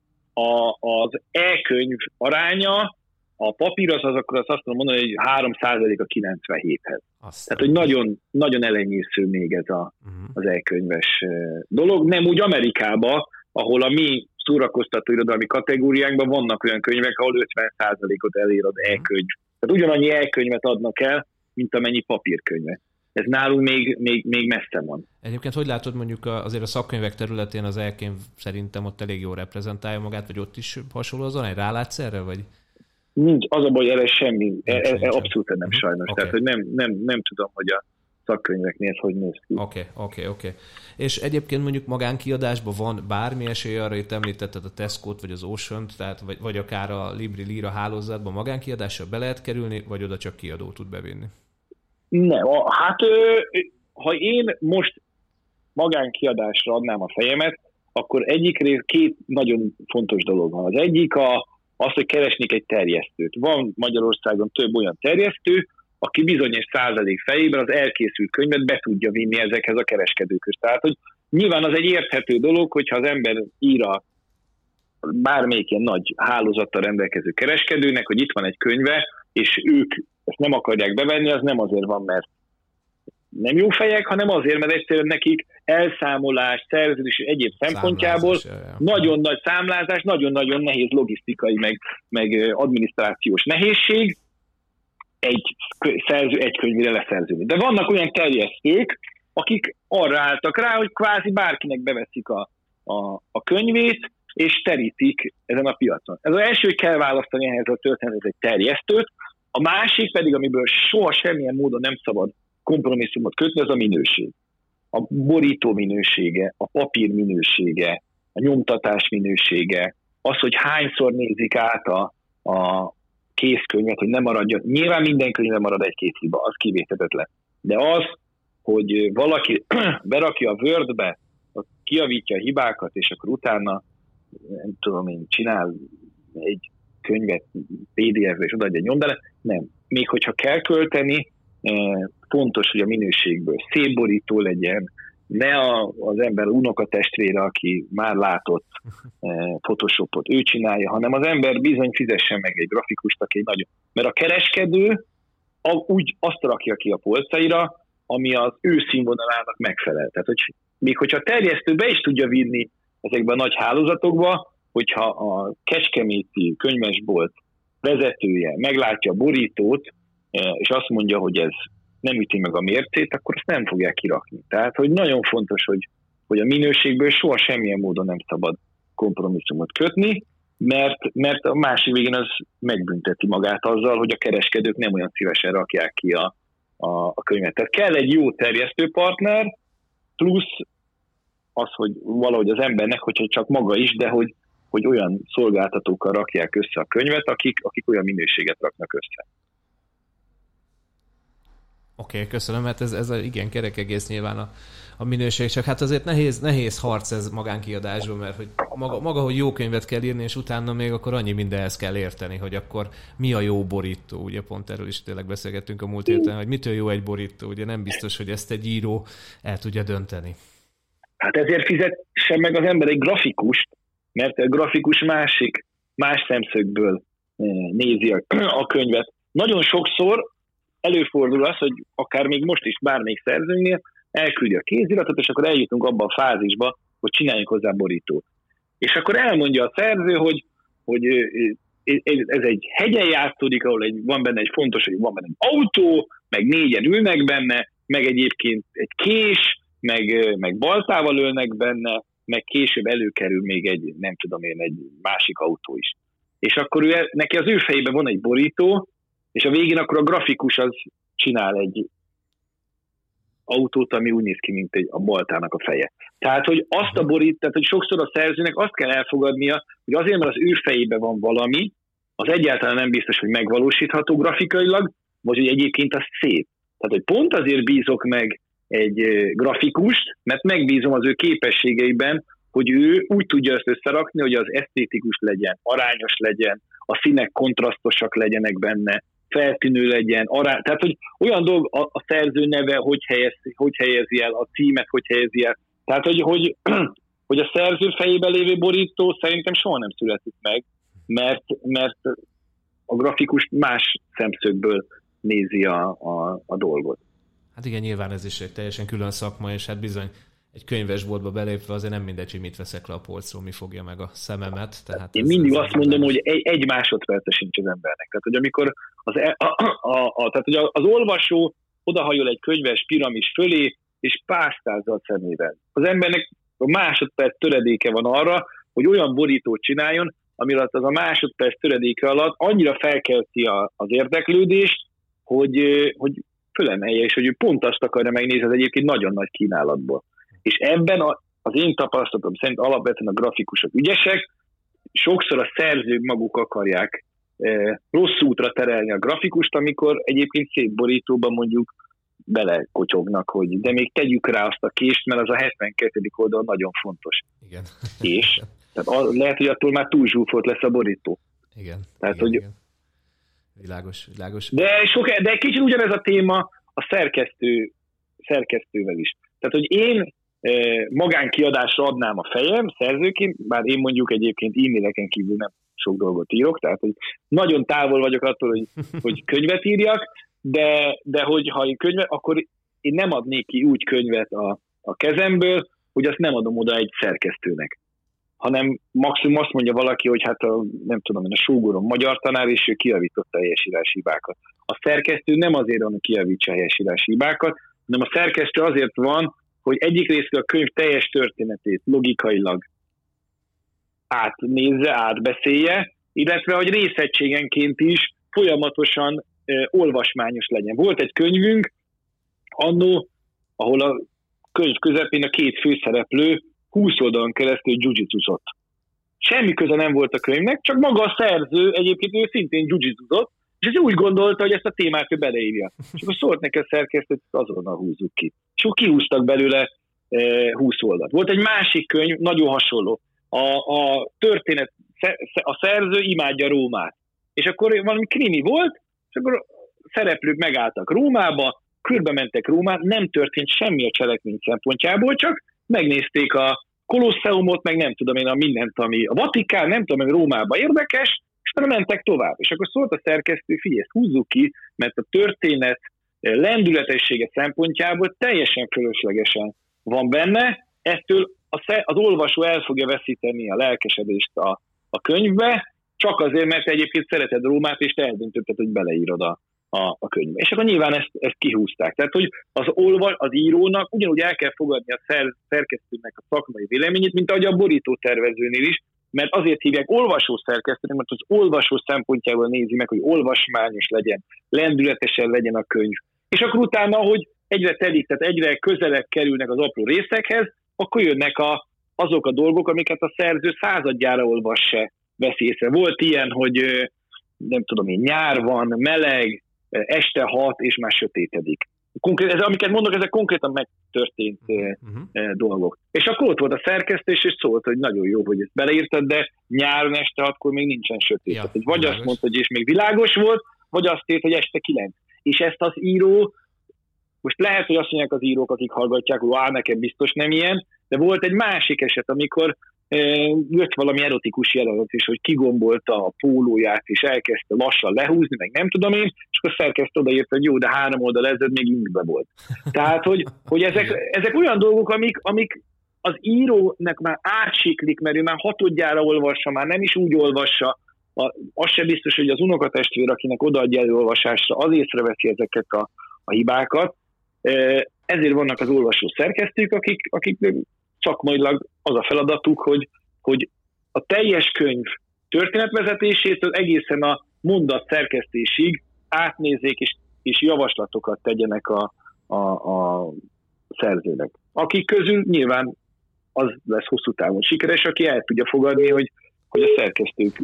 A, az e-könyv aránya, a papír az, az akkor azt, azt mondom mondani, hogy 3 százalék a 97-hez. Azt tehát, hogy nagyon, nagyon elenyésző még ez a, uh-huh. az e-könyves dolog. Nem úgy Amerikába, ahol a mi szórakoztató irodalmi kategóriánkban vannak olyan könyvek, ahol 50 százalékot elér az e-könyv. Tehát ugyanannyi e-könyvet adnak el, mint amennyi papírkönyve. Ez nálunk még, még, még messze van. Egyébként hogy látod mondjuk azért a szakkönyvek területén az elkönyv szerintem ott elég jól reprezentálja magát, vagy ott is hasonló azon, egy rálátsz erre, vagy? Nincs, az a baj, erre semmi, e, e, abszolút nem uh-huh. sajnos. Okay. Tehát, hogy nem, nem, nem tudom, hogy a szakkönyveknél hogy néz ki. Oké, okay, oké, okay, oké. Okay. És egyébként mondjuk magánkiadásban van bármi esély arra, hogy említetted a Tesco-t, vagy az ocean tehát vagy, vagy akár a Libri Lira hálózatban magánkiadásra be lehet kerülni, vagy oda csak kiadó tud bevinni? Nem, hát ha én most magánkiadásra adnám a fejemet, akkor egyik rész két nagyon fontos dolog van. Az egyik a, az, hogy keresnék egy terjesztőt. Van Magyarországon több olyan terjesztő, aki bizonyos százalék fejében az elkészült könyvet be tudja vinni ezekhez a kereskedőkhöz. Tehát, hogy nyilván az egy érthető dolog, hogyha az ember ír a bármelyik ilyen nagy hálózattal rendelkező kereskedőnek, hogy itt van egy könyve, és ők ezt nem akarják bevenni, az nem azért van, mert nem jó fejek, hanem azért, mert egyszerűen nekik elszámolás, szerződés és egyéb szempontjából nagyon nagy számlázás, nagyon-nagyon nehéz logisztikai, meg, meg adminisztrációs nehézség egy, szerző, egy könyvére leszerződni. De vannak olyan terjesztők, akik arra álltak rá, hogy kvázi bárkinek beveszik a, a, a könyvét, és terítik ezen a piacon. Ez az első, hogy kell választani ehhez a történetet egy terjesztőt, a másik pedig, amiből soha semmilyen módon nem szabad kompromisszumot kötni, az a minőség. A borító minősége, a papír minősége, a nyomtatás minősége, az, hogy hányszor nézik át a, a készkönyvet, hogy nem maradjon. Nyilván minden könyvben marad egy-két hiba, az kivétetetlen. De az, hogy valaki berakja a Wordbe, kiavítja a hibákat, és akkor utána, nem tudom én, csinál egy könyvet PDF-be és odaadja nyomdára, nem. Még hogyha kell költeni, eh, fontos, hogy a minőségből szép borító legyen, ne a, az ember unokatestvére, aki már látott eh, Photoshopot, ő csinálja, hanem az ember bizony fizessen meg egy grafikust, aki egy nagyon... Mert a kereskedő a, úgy azt rakja ki a polcaira, ami az ő színvonalának megfelel. Tehát, hogy még hogyha a terjesztő be is tudja vinni ezekbe a nagy hálózatokba, hogyha a Kecskeméti könyvesbolt vezetője meglátja a borítót, eh, és azt mondja, hogy ez nem üti meg a mércét, akkor azt nem fogják kirakni. Tehát, hogy nagyon fontos, hogy, hogy a minőségből soha semmilyen módon nem szabad kompromisszumot kötni, mert, mert a másik végén az megbünteti magát azzal, hogy a kereskedők nem olyan szívesen rakják ki a, a, a könyvet. Tehát kell egy jó terjesztőpartner, plusz az, hogy valahogy az embernek, hogyha csak maga is, de hogy hogy olyan szolgáltatókkal rakják össze a könyvet, akik, akik olyan minőséget raknak össze. Oké, okay, köszönöm, hát ez, ez a, igen kerek egész nyilván a, a minőség, csak hát azért nehéz, nehéz harc ez magánkiadásban, mert hogy maga, maga, hogy jó könyvet kell írni, és utána még akkor annyi mindenhez kell érteni, hogy akkor mi a jó borító, ugye pont erről is tényleg beszélgettünk a múlt héten, hogy mitől jó egy borító, ugye nem biztos, hogy ezt egy író el tudja dönteni. Hát ezért fizessen meg az ember egy grafikust, mert a grafikus másik, más szemszögből eh, nézi a könyvet. Nagyon sokszor előfordul az, hogy akár még most is bármelyik szerzőnél elküldi a kéziratot, és akkor eljutunk abba a fázisba, hogy csináljunk hozzá borítót. És akkor elmondja a szerző, hogy, hogy ez egy hegyen játszódik, ahol egy, van benne egy fontos, hogy van benne egy autó, meg négyen ülnek benne, meg egyébként egy kés, meg, meg baltával ölnek benne, meg később előkerül még egy, nem tudom én, egy másik autó is. És akkor ő, neki az ő fejében van egy borító, és a végén akkor a grafikus az csinál egy autót, ami úgy néz ki, mint egy, a baltának a feje. Tehát, hogy azt a borít, tehát, hogy sokszor a szerzőnek azt kell elfogadnia, hogy azért, mert az ő fejében van valami, az egyáltalán nem biztos, hogy megvalósítható grafikailag, vagy hogy egyébként az szép. Tehát, hogy pont azért bízok meg egy grafikust, mert megbízom az ő képességeiben, hogy ő úgy tudja ezt összerakni, hogy az esztétikus legyen, arányos legyen, a színek kontrasztosak legyenek benne, feltűnő legyen, arány, tehát hogy olyan dolg a, a szerző neve, hogy, helyez, hogy helyezi el, a címet hogy helyezi el. Tehát, hogy, hogy, hogy a szerző fejében lévő borító szerintem soha nem születik meg, mert, mert a grafikus más szemszögből nézi a, a, a dolgot. Hát igen, nyilván ez is egy teljesen külön szakma, és hát bizony egy könyvesboltba belépve azért nem mindegy, hogy mit veszek le a polcról, mi fogja meg a szememet. Tehát Én ez, mindig ez azt mondom, hogy egy, egy másodperce sincs az embernek. Tehát, hogy amikor az, e- a, a, a, a, tehát, hogy az olvasó odahajol egy könyves piramis fölé, és pásztázza a szemével. Az embernek a másodperc töredéke van arra, hogy olyan borítót csináljon, ami alatt az a másodperc töredéke alatt annyira felkelti a, az érdeklődést, hogy, hogy fölemelje, és hogy ő pont azt akarja megnézni az egyébként nagyon nagy kínálatból. És ebben a, az én tapasztalatom szerint alapvetően a grafikusok ügyesek, sokszor a szerzők maguk akarják e, rossz útra terelni a grafikust, amikor egyébként szép borítóban mondjuk belekotyognak, hogy de még tegyük rá azt a kést, mert az a 72. oldal nagyon fontos. Igen. És tehát a, lehet, hogy attól már túl zsúfolt lesz a borító. Igen. Tehát, igen, hogy igen. Világos, világos. De, sok, de kicsit ugyanez a téma a szerkesztő, szerkesztővel is. Tehát, hogy én e, magánkiadásra adnám a fejem szerzőként, bár én mondjuk egyébként e-maileken kívül nem sok dolgot írok, tehát hogy nagyon távol vagyok attól, hogy, hogy könyvet írjak, de, de hogy ha én könyvet, akkor én nem adnék ki úgy könyvet a, a kezemből, hogy azt nem adom oda egy szerkesztőnek hanem maximum azt mondja valaki, hogy hát a, nem tudom a súgorom magyar tanár, és ő kiavította a helyesírási hibákat. A szerkesztő nem azért van, hogy kiavítsa a helyesírási hibákat, hanem a szerkesztő azért van, hogy egyik részről a könyv teljes történetét logikailag átnézze, átbeszélje, illetve hogy részegységenként is folyamatosan e, olvasmányos legyen. Volt egy könyvünk, annó, ahol a könyv közepén a két főszereplő 20 oldalon keresztül jujitsuzott. Semmi köze nem volt a könyvnek, csak maga a szerző egyébként ő szintén jujitsuzott, és ez úgy gondolta, hogy ezt a témát ő beleírja. És akkor szólt neki a szerkesztő, hogy azonnal húzzuk ki. És akkor kihúztak belőle e, 20 oldalt. Volt egy másik könyv, nagyon hasonló. A, a történet, a szerző imádja Rómát. És akkor valami krimi volt, és akkor szereplők megálltak Rómába, körbe mentek Rómát, nem történt semmi a cselekmény szempontjából, csak megnézték a Kolosseumot, meg nem tudom én a mindent, ami a Vatikán, nem tudom, hogy Rómába érdekes, és utána mentek tovább. És akkor szólt a szerkesztő, figyelj, ezt húzzuk ki, mert a történet lendületessége szempontjából teljesen fölöslegesen van benne, ettől az olvasó el fogja veszíteni a lelkesedést a, a könyvbe, csak azért, mert egyébként szereted Rómát, és te eldöntötted, hogy beleírod a, a, a könyvbe. És akkor nyilván ezt, ezt kihúzták. Tehát, hogy az olva, az írónak ugyanúgy el kell fogadni a szer, szerkesztőnek a szakmai véleményét, mint ahogy a borító tervezőnél is, mert azért hívják olvasó szerkesztőnek, mert az olvasó szempontjából nézi meg, hogy olvasmányos legyen, lendületesen legyen a könyv. És akkor utána, hogy egyre telik, tehát egyre közelebb kerülnek az apró részekhez, akkor jönnek a, azok a dolgok, amiket a szerző századjára olvas se vesz észre. Volt ilyen, hogy nem tudom én, nyár van, meleg, este hat, és már sötétedik. Konkrét, ez, amiket mondok, ezek konkrétan megtörtént uh-huh. dolgok. És akkor ott volt a szerkesztés, és szólt, hogy nagyon jó, hogy ezt beleírtad, de nyáron este hatkor még nincsen sötét. Ja, Tehát, vagy azt mondta, hogy és még világos volt, vagy azt írt, hogy este kilenc. És ezt az író, most lehet, hogy azt mondják az írók, akik hallgatják, hogy á, nekem biztos nem ilyen, de volt egy másik eset, amikor jött valami erotikus jelenet is, hogy kigombolta a pólóját, és elkezdte lassan lehúzni, meg nem tudom én, és akkor szerkezt odaért, hogy jó, de három oldal ezelőtt még ingbe volt. Tehát, hogy, hogy ezek, ezek olyan dolgok, amik, amik az írónak már átsiklik, mert ő már hatodjára olvassa, már nem is úgy olvassa, a, az sem biztos, hogy az unokatestvér, akinek odaadja előolvasásra, az észreveszi ezeket a, a hibákat. Ezért vannak az olvasó szerkesztők, akik, akik szakmailag az a feladatuk, hogy, hogy a teljes könyv történetvezetésétől egészen a mondat szerkesztésig átnézzék és, és javaslatokat tegyenek a, a, a szerzőnek. Akik közül nyilván az lesz hosszú távon sikeres, aki el tudja fogadni, hogy, hogy a szerkesztők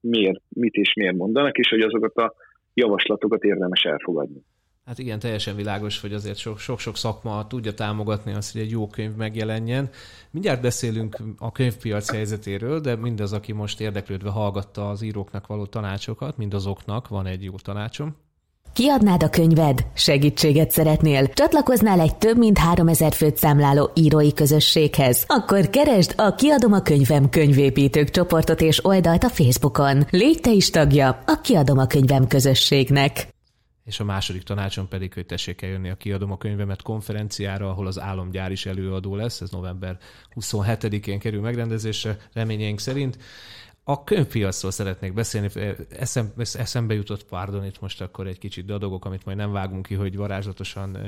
miért, mit és miért mondanak, és hogy azokat a javaslatokat érdemes elfogadni. Hát igen, teljesen világos, hogy azért sok-sok szakma tudja támogatni azt, hogy egy jó könyv megjelenjen. Mindjárt beszélünk a könyvpiac helyzetéről, de mindaz, aki most érdeklődve hallgatta az íróknak való tanácsokat, mindazoknak van egy jó tanácsom. Kiadnád a könyved? Segítséget szeretnél? Csatlakoznál egy több mint 3000 főt számláló írói közösséghez? Akkor keresd a Kiadom a könyvem könyvépítők csoportot és oldalt a Facebookon. Légy te is tagja a Kiadom a könyvem közösségnek. És a második tanácsom pedig, hogy tessék eljönni a Kiadom a könyvemet konferenciára, ahol az álomgyár is előadó lesz, ez november 27-én kerül megrendezésre, reményeink szerint. A könyvpiacról szeretnék beszélni. Eszem, eszembe jutott, pardon, itt most akkor egy kicsit dadogok, amit majd nem vágunk ki, hogy varázslatosan,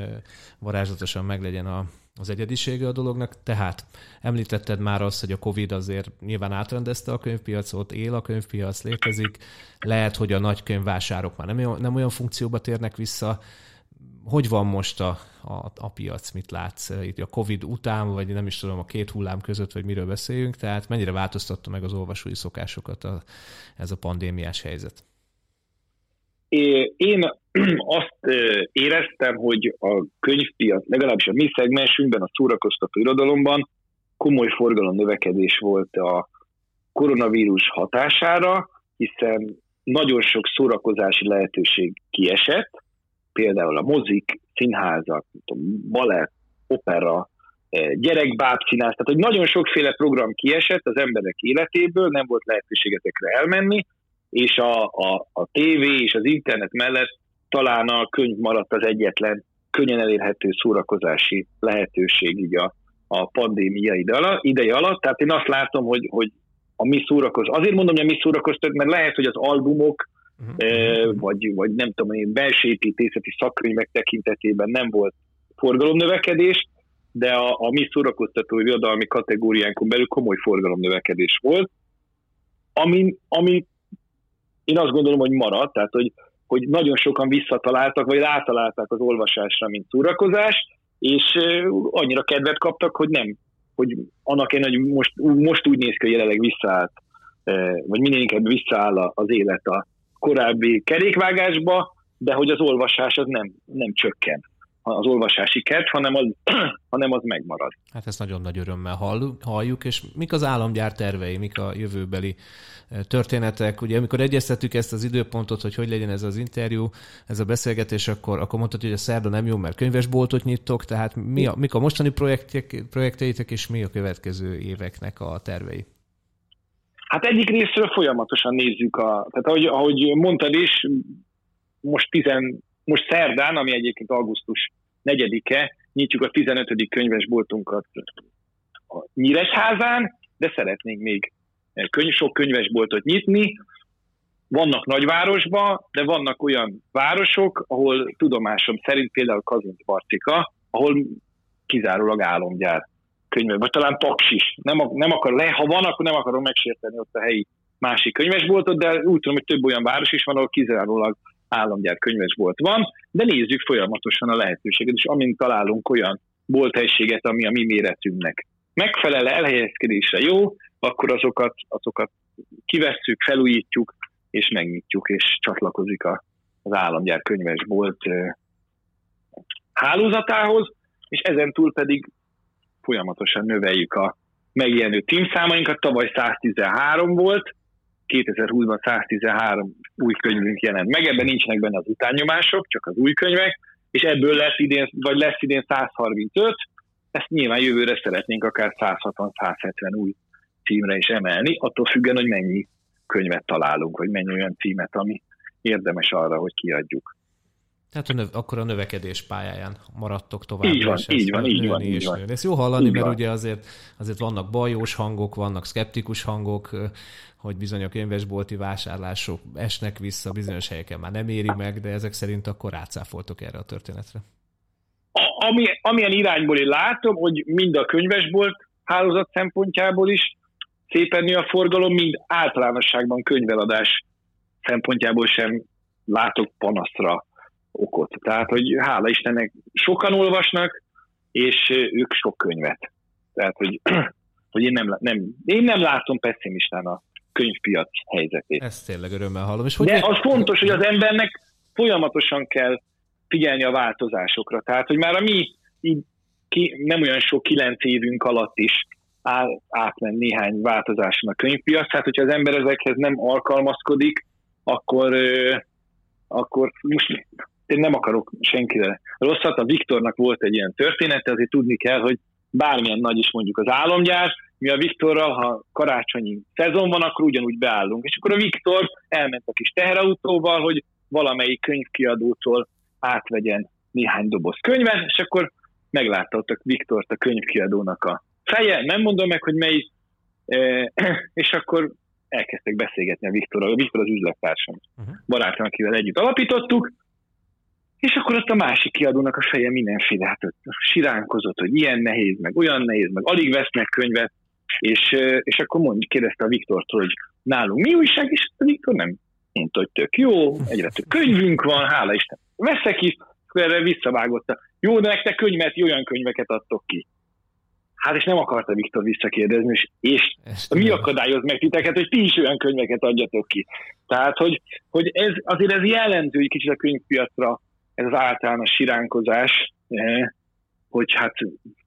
varázslatosan meglegyen a, az egyedisége a dolognak. Tehát említetted már azt, hogy a Covid azért nyilván átrendezte a könyvpiacot, él a könyvpiac, létezik. Lehet, hogy a nagy könyvvásárok már nem olyan, nem olyan funkcióba térnek vissza. Hogy van most a, a, a piac, mit látsz itt a Covid után, vagy nem is tudom, a két hullám között, vagy miről beszéljünk, tehát mennyire változtatta meg az olvasói szokásokat a, ez a pandémiás helyzet? Én azt éreztem, hogy a könyvpiac, legalábbis a mi szegmensünkben, a szórakoztató irodalomban komoly forgalom növekedés volt a koronavírus hatására, hiszen nagyon sok szórakozási lehetőség kiesett, például a mozik, színházak, balett, opera, gyerekbábszínász, tehát hogy nagyon sokféle program kiesett az emberek életéből, nem volt lehetőség ezekre elmenni, és a, a, a tévé és az internet mellett talán a könyv maradt az egyetlen könnyen elérhető szórakozási lehetőség így a, a pandémia ideje alatt. Tehát én azt látom, hogy, hogy a mi szórakoz. Azért mondom, hogy a mi szórakoztat, mert lehet, hogy az albumok, uh-huh. vagy, vagy nem tudom, én belső építészeti szakkönyvek tekintetében nem volt forgalomnövekedés, de a, a mi szórakoztató irodalmi kategóriánkon belül komoly forgalomnövekedés volt, ami, ami én azt gondolom, hogy maradt, tehát hogy, hogy nagyon sokan visszataláltak, vagy rátalálták az olvasásra, mint szórakozás, és annyira kedvet kaptak, hogy nem, hogy annak én, hogy most, most úgy néz ki, hogy jelenleg visszaállt, vagy minél inkább visszaáll az élet a korábbi kerékvágásba, de hogy az olvasás az nem, nem csökken az olvasási kert, hanem az, hanem az megmarad. Hát ezt nagyon nagy örömmel halljuk, és mik az államgyár tervei, mik a jövőbeli történetek. Ugye amikor egyeztettük ezt az időpontot, hogy hogy legyen ez az interjú, ez a beszélgetés, akkor, akkor mondtad, hogy a szerda nem jó, mert könyvesboltot nyitok, tehát mi a, mik a mostani projektek, projekteitek, és mi a következő éveknek a tervei? Hát egyik részről folyamatosan nézzük, a, tehát ahogy, ahogy mondtad is, most, tizen, most szerdán, ami egyébként augusztus 4-e, nyitjuk a 15. könyvesboltunkat a Nyíresházán, de szeretnénk még könyv, sok könyvesboltot nyitni. Vannak nagyvárosban, de vannak olyan városok, ahol tudomásom szerint például Kazincbarcika, ahol kizárólag álomgyár könyve, vagy talán Paks is. Nem, nem akar le, ha van, akkor nem akarom megsérteni ott a helyi másik könyvesboltot, de úgy tudom, hogy több olyan város is van, ahol kizárólag államgyár könyvesbolt van, de nézzük folyamatosan a lehetőséget, és amint találunk olyan bolthelységet, ami a mi méretünknek megfelel, elhelyezkedésre jó, akkor azokat, azokat kivesszük, felújítjuk, és megnyitjuk, és csatlakozik a, az államgyár könyvesbolt hálózatához, és ezen túl pedig folyamatosan növeljük a megjelenő címszámainkat. Tavaly 113 volt, 2020-ban 113 új könyvünk jelent meg, ebben nincsenek benne az utánnyomások, csak az új könyvek, és ebből lesz idén, vagy lesz idén 135, ezt nyilván jövőre szeretnénk akár 160-170 új címre is emelni, attól függően, hogy mennyi könyvet találunk, vagy mennyi olyan címet, ami érdemes arra, hogy kiadjuk. Tehát a növ, akkor a növekedés pályáján maradtok tovább. Így van, így van, így van, így van. Ezt jó hallani, így mert van. ugye azért, azért vannak bajós hangok, vannak szkeptikus hangok, hogy bizony a könyvesbolti vásárlások esnek vissza, bizonyos helyeken már nem éri meg, de ezek szerint akkor rácáfoltok erre a történetre. ami, amilyen irányból én látom, hogy mind a könyvesbolt hálózat szempontjából is szépen nő a forgalom, mind általánosságban könyveladás szempontjából sem látok panaszra okot. Tehát, hogy hála Istennek sokan olvasnak, és ők sok könyvet. Tehát, hogy, hogy én, nem, nem, én nem látom pessimistán a könyvpiac helyzetét. Ezt tényleg örömmel hallom. És hogy De az fontos, hogy az embernek folyamatosan kell figyelni a változásokra. Tehát, hogy már a mi így ki, nem olyan sok kilenc évünk alatt is áll, átment néhány változáson a könyvpiac. Tehát, hogyha az ember ezekhez nem alkalmazkodik, akkor, akkor most én nem akarok senkire rosszat. A Viktornak volt egy ilyen története, azért tudni kell, hogy bármilyen nagy is mondjuk az álomgyár, mi a Viktorral, ha karácsonyi szezon van, akkor ugyanúgy beállunk. És akkor a Viktor elment a kis teherautóval, hogy valamelyik könyvkiadótól átvegyen néhány doboz könyvet, és akkor meglátta ott a Viktort a könyvkiadónak a feje, nem mondom meg, hogy melyik, és akkor elkezdtek beszélgetni a Viktorral. A Viktor az üzlettársam, uh-huh. barátom, akivel együtt alapítottuk, és akkor ott a másik kiadónak a feje mindenféle, hát ott siránkozott, hogy ilyen nehéz, meg olyan nehéz, meg alig vesznek könyvet, és, és akkor mondjuk kérdezte a Viktortól, hogy nálunk mi újság, és a Viktor nem mondta, hogy tök jó, egyre több könyvünk van, hála Isten, veszek is, akkor erre visszavágotta. Jó, de nektek könyvet, olyan könyveket adtok ki. Hát és nem akarta Viktor visszakérdezni, és, és mi akadályoz meg titeket, hogy ti is olyan könyveket adjatok ki. Tehát, hogy, hogy ez azért ez jellemző egy kicsit a könyvpiacra, ez az általános siránkozás, eh, hogy hát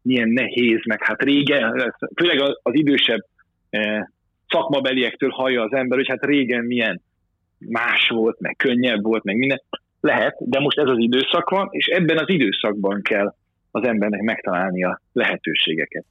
milyen nehéz, meg hát régen, főleg az, az idősebb eh, szakmabeliektől hallja az ember, hogy hát régen milyen más volt, meg könnyebb volt, meg minden. Lehet, de most ez az időszak van, és ebben az időszakban kell az embernek megtalálni a lehetőségeket.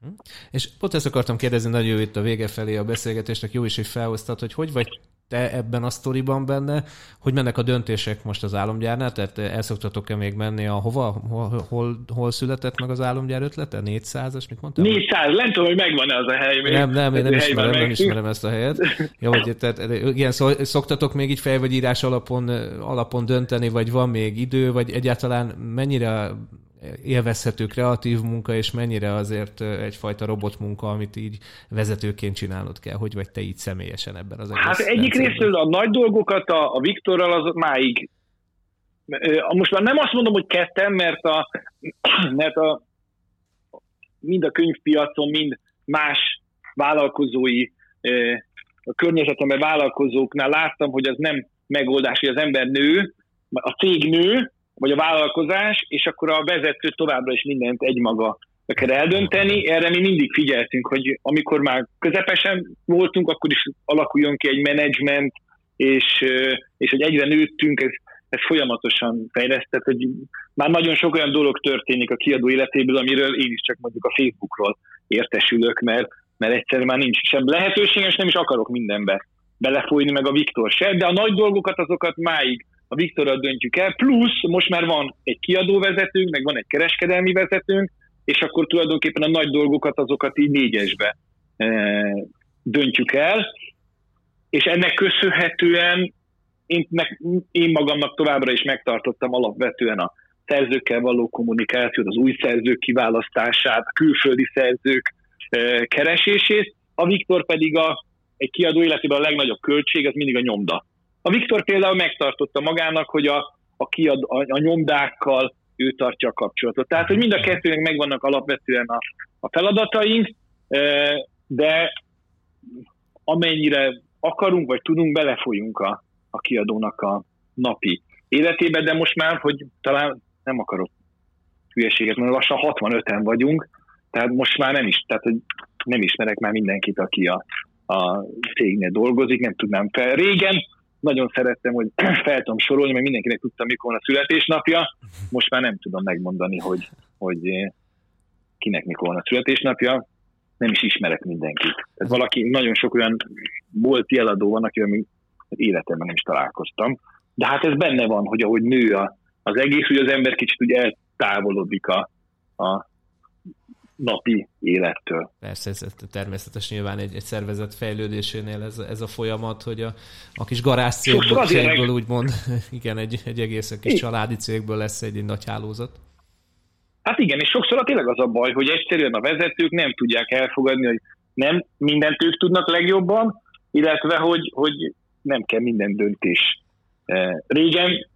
Mhm. És pont ezt akartam kérdezni nagyon jó itt a vége felé a beszélgetésnek, jó is, hogy felhoztad, hogy hogy vagy te ebben a sztoriban benne, hogy mennek a döntések most az álomgyárnál, tehát el szoktatok-e még menni a hova, hol, hol, hol született meg az álomgyár ötlete? 400-as, mit mondtál? 400, nem tudom, hogy megvan-e az a hely. Még. Nem, nem, én nem ismerem, nem ismerem ezt a helyet. Jó, hogy tehát, igen, szó, szoktatok még így fej vagy írás alapon, alapon dönteni, vagy van még idő, vagy egyáltalán mennyire élvezhető kreatív munka, és mennyire azért egyfajta robotmunka, amit így vezetőként csinálnod kell, hogy vagy te így személyesen ebben az egész Hát egyik részről a nagy dolgokat a, a Viktorral az máig. Most már nem azt mondom, hogy ketten, mert a, mert a mind a könyvpiacon, mind más vállalkozói a környezetemben vállalkozóknál láttam, hogy az nem megoldás, hogy az ember nő, a cég nő, vagy a vállalkozás, és akkor a vezető továbbra is mindent egymaga kell eldönteni. Erre mi mindig figyeltünk, hogy amikor már közepesen voltunk, akkor is alakuljon ki egy menedzsment, és, és hogy egyre nőttünk, ez, ez folyamatosan fejlesztett, hogy már nagyon sok olyan dolog történik a kiadó életéből, amiről én is csak mondjuk a Facebookról értesülök, mert, mert egyszerűen már nincs sem lehetőség, és nem is akarok mindenbe belefolyni, meg a Viktor se, de a nagy dolgokat azokat máig a Viktorral döntjük el, plusz most már van egy kiadóvezetőnk, meg van egy kereskedelmi vezetőnk, és akkor tulajdonképpen a nagy dolgokat azokat így négyesbe e, döntjük el, és ennek köszönhetően én, meg, én magamnak továbbra is megtartottam alapvetően a szerzőkkel való kommunikációt, az új szerzők kiválasztását, a külföldi szerzők e, keresését, a Viktor pedig a, egy kiadó életében a legnagyobb költség, az mindig a nyomda. A Viktor például megtartotta magának, hogy a, a, kiad, a, a nyomdákkal ő tartja a kapcsolatot. Tehát, hogy mind a kettőnek megvannak alapvetően a, a feladataink, de amennyire akarunk, vagy tudunk, belefolyunk a, a kiadónak a napi életébe, de most már, hogy talán nem akarok hülyeséget mondani, lassan 65-en vagyunk, tehát most már nem is, tehát nem ismerek már mindenkit, aki a, a cégnél dolgozik, nem tudnám fel. Régen nagyon szerettem, hogy fel tudom sorolni, mert mindenkinek tudtam, mikor a születésnapja. Most már nem tudom megmondani, hogy, hogy eh, kinek mikor a születésnapja. Nem is ismerek mindenkit. Tehát valaki, nagyon sok olyan volt jeladó van, akivel még életemben nem is találkoztam. De hát ez benne van, hogy ahogy nő a, az egész, hogy az ember kicsit úgy eltávolodik a, a napi élettől. Persze, ez természetes nyilván egy, egy szervezet fejlődésénél ez, ez a folyamat, hogy a, a kis garázszégből, cégből meg... úgymond, igen, egy, egy egész kis családi cégből lesz egy, egy nagy hálózat. Hát igen, és sokszor tényleg az a baj, hogy egyszerűen a vezetők nem tudják elfogadni, hogy nem mindent ők tudnak legjobban, illetve hogy, hogy nem kell minden döntés. Régen,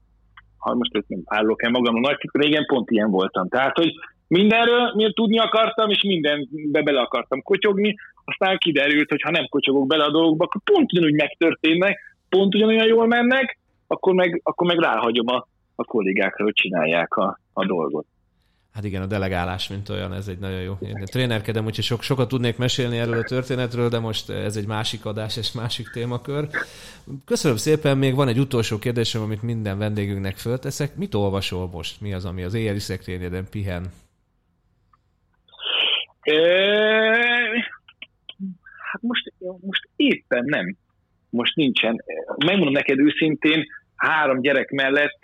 ha most nem állok el magam a nagy, régen pont ilyen voltam. Tehát, hogy mindenről miért tudni akartam, és mindenbe bele akartam kotyogni, aztán kiderült, hogy ha nem kocsogok bele a dolgokba, akkor pont ugyanúgy megtörténnek, pont ugyanolyan jól mennek, akkor meg, akkor meg ráhagyom a, a kollégákra, hogy csinálják a, a dolgot. Hát igen, a delegálás, mint olyan, ez egy nagyon jó. Én trénerkedem, úgyhogy sok, sokat tudnék mesélni erről a történetről, de most ez egy másik adás és másik témakör. Köszönöm szépen, még van egy utolsó kérdésem, amit minden vendégünknek fölteszek. Mit olvasol most? Mi az, ami az éjjeli szekrényeden pihen? Hát most, most éppen nem. Most nincsen. Megmondom neked őszintén, három gyerek mellett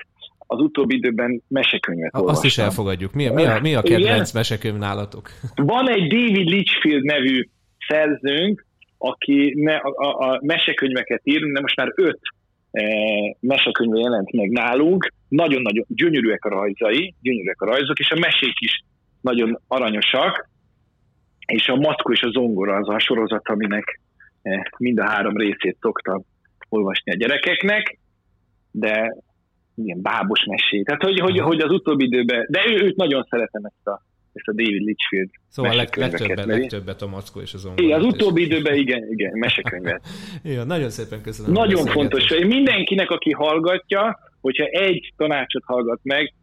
az utóbbi időben mesekönyvet Azt olvastam. is elfogadjuk. Mi a, mi a, mi a kedvenc Igen? mesekönyv nálatok? Van egy David Litchfield nevű szerzőnk, aki ne, a, a, a mesekönyveket ír, de most már öt e, mesekönyve jelent meg nálunk. Nagyon-nagyon gyönyörűek a rajzai, gyönyörűek a rajzok, és a mesék is nagyon aranyosak. És a Mackó és a Zongora az a sorozat, aminek e, mind a három részét szoktam olvasni a gyerekeknek, de ilyen bábos mesé. Tehát, hogy, hogy, hogy az utóbbi időben, de ő, őt nagyon szeretem ezt a, ezt a David Litchfield Szóval leg, legtöbbet, legtöbbet a Mackó és az ongol. Igen, az utóbbi időben igen, igen, mesekönyvet. igen, nagyon szépen köszönöm. Nagyon fontos, hogy mindenkinek, aki hallgatja, hogyha egy tanácsot hallgat meg,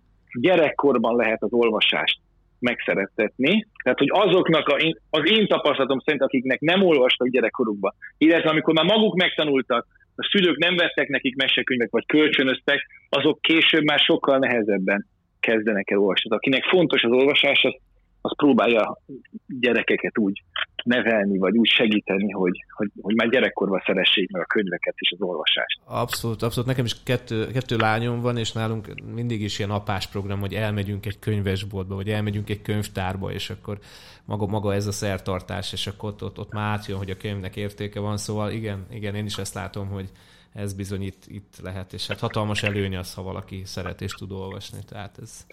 gyerekkorban lehet az olvasást megszerettetni. Tehát, hogy azoknak, a, az én tapasztalatom szerint, akiknek nem olvastak gyerekkorukban, illetve amikor már maguk megtanultak, a szülők nem vettek nekik mesekönyvek, vagy kölcsönöztek, azok később már sokkal nehezebben kezdenek el olvasni. Akinek fontos az olvasás, az, az próbálja gyerekeket úgy nevelni, vagy úgy segíteni, hogy, hogy, hogy már gyerekkorban szeressék meg a könyveket és az olvasást. Abszolút, abszolút. Nekem is kettő, kettő lányom van, és nálunk mindig is ilyen apás program, hogy elmegyünk egy könyvesboltba, vagy elmegyünk egy könyvtárba, és akkor maga, maga ez a szertartás, és akkor ott, ott, ott már átjön, hogy a könyvnek értéke van. Szóval igen, igen, én is ezt látom, hogy ez bizony itt, itt lehet, és hát hatalmas előny az, ha valaki szeret és tud olvasni. Tehát ez,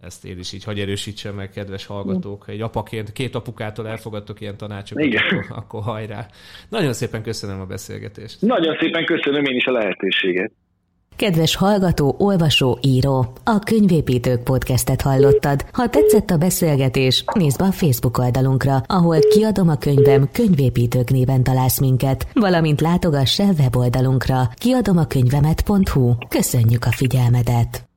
ezt én is így hagy erősítsem meg, kedves hallgatók. Egy apaként, két apukától elfogadtok ilyen tanácsokat, Igen. Akkor, akkor hajrá. Nagyon szépen köszönöm a beszélgetést. Nagyon szépen köszönöm én is a lehetőséget. Kedves hallgató, olvasó, író, a Könyvépítők podcastet hallottad. Ha tetszett a beszélgetés, nézd be a Facebook oldalunkra, ahol kiadom a könyvem Könyvépítők néven találsz minket, valamint látogass el weboldalunkra kiadomakönyvemet.hu. Köszönjük a figyelmedet!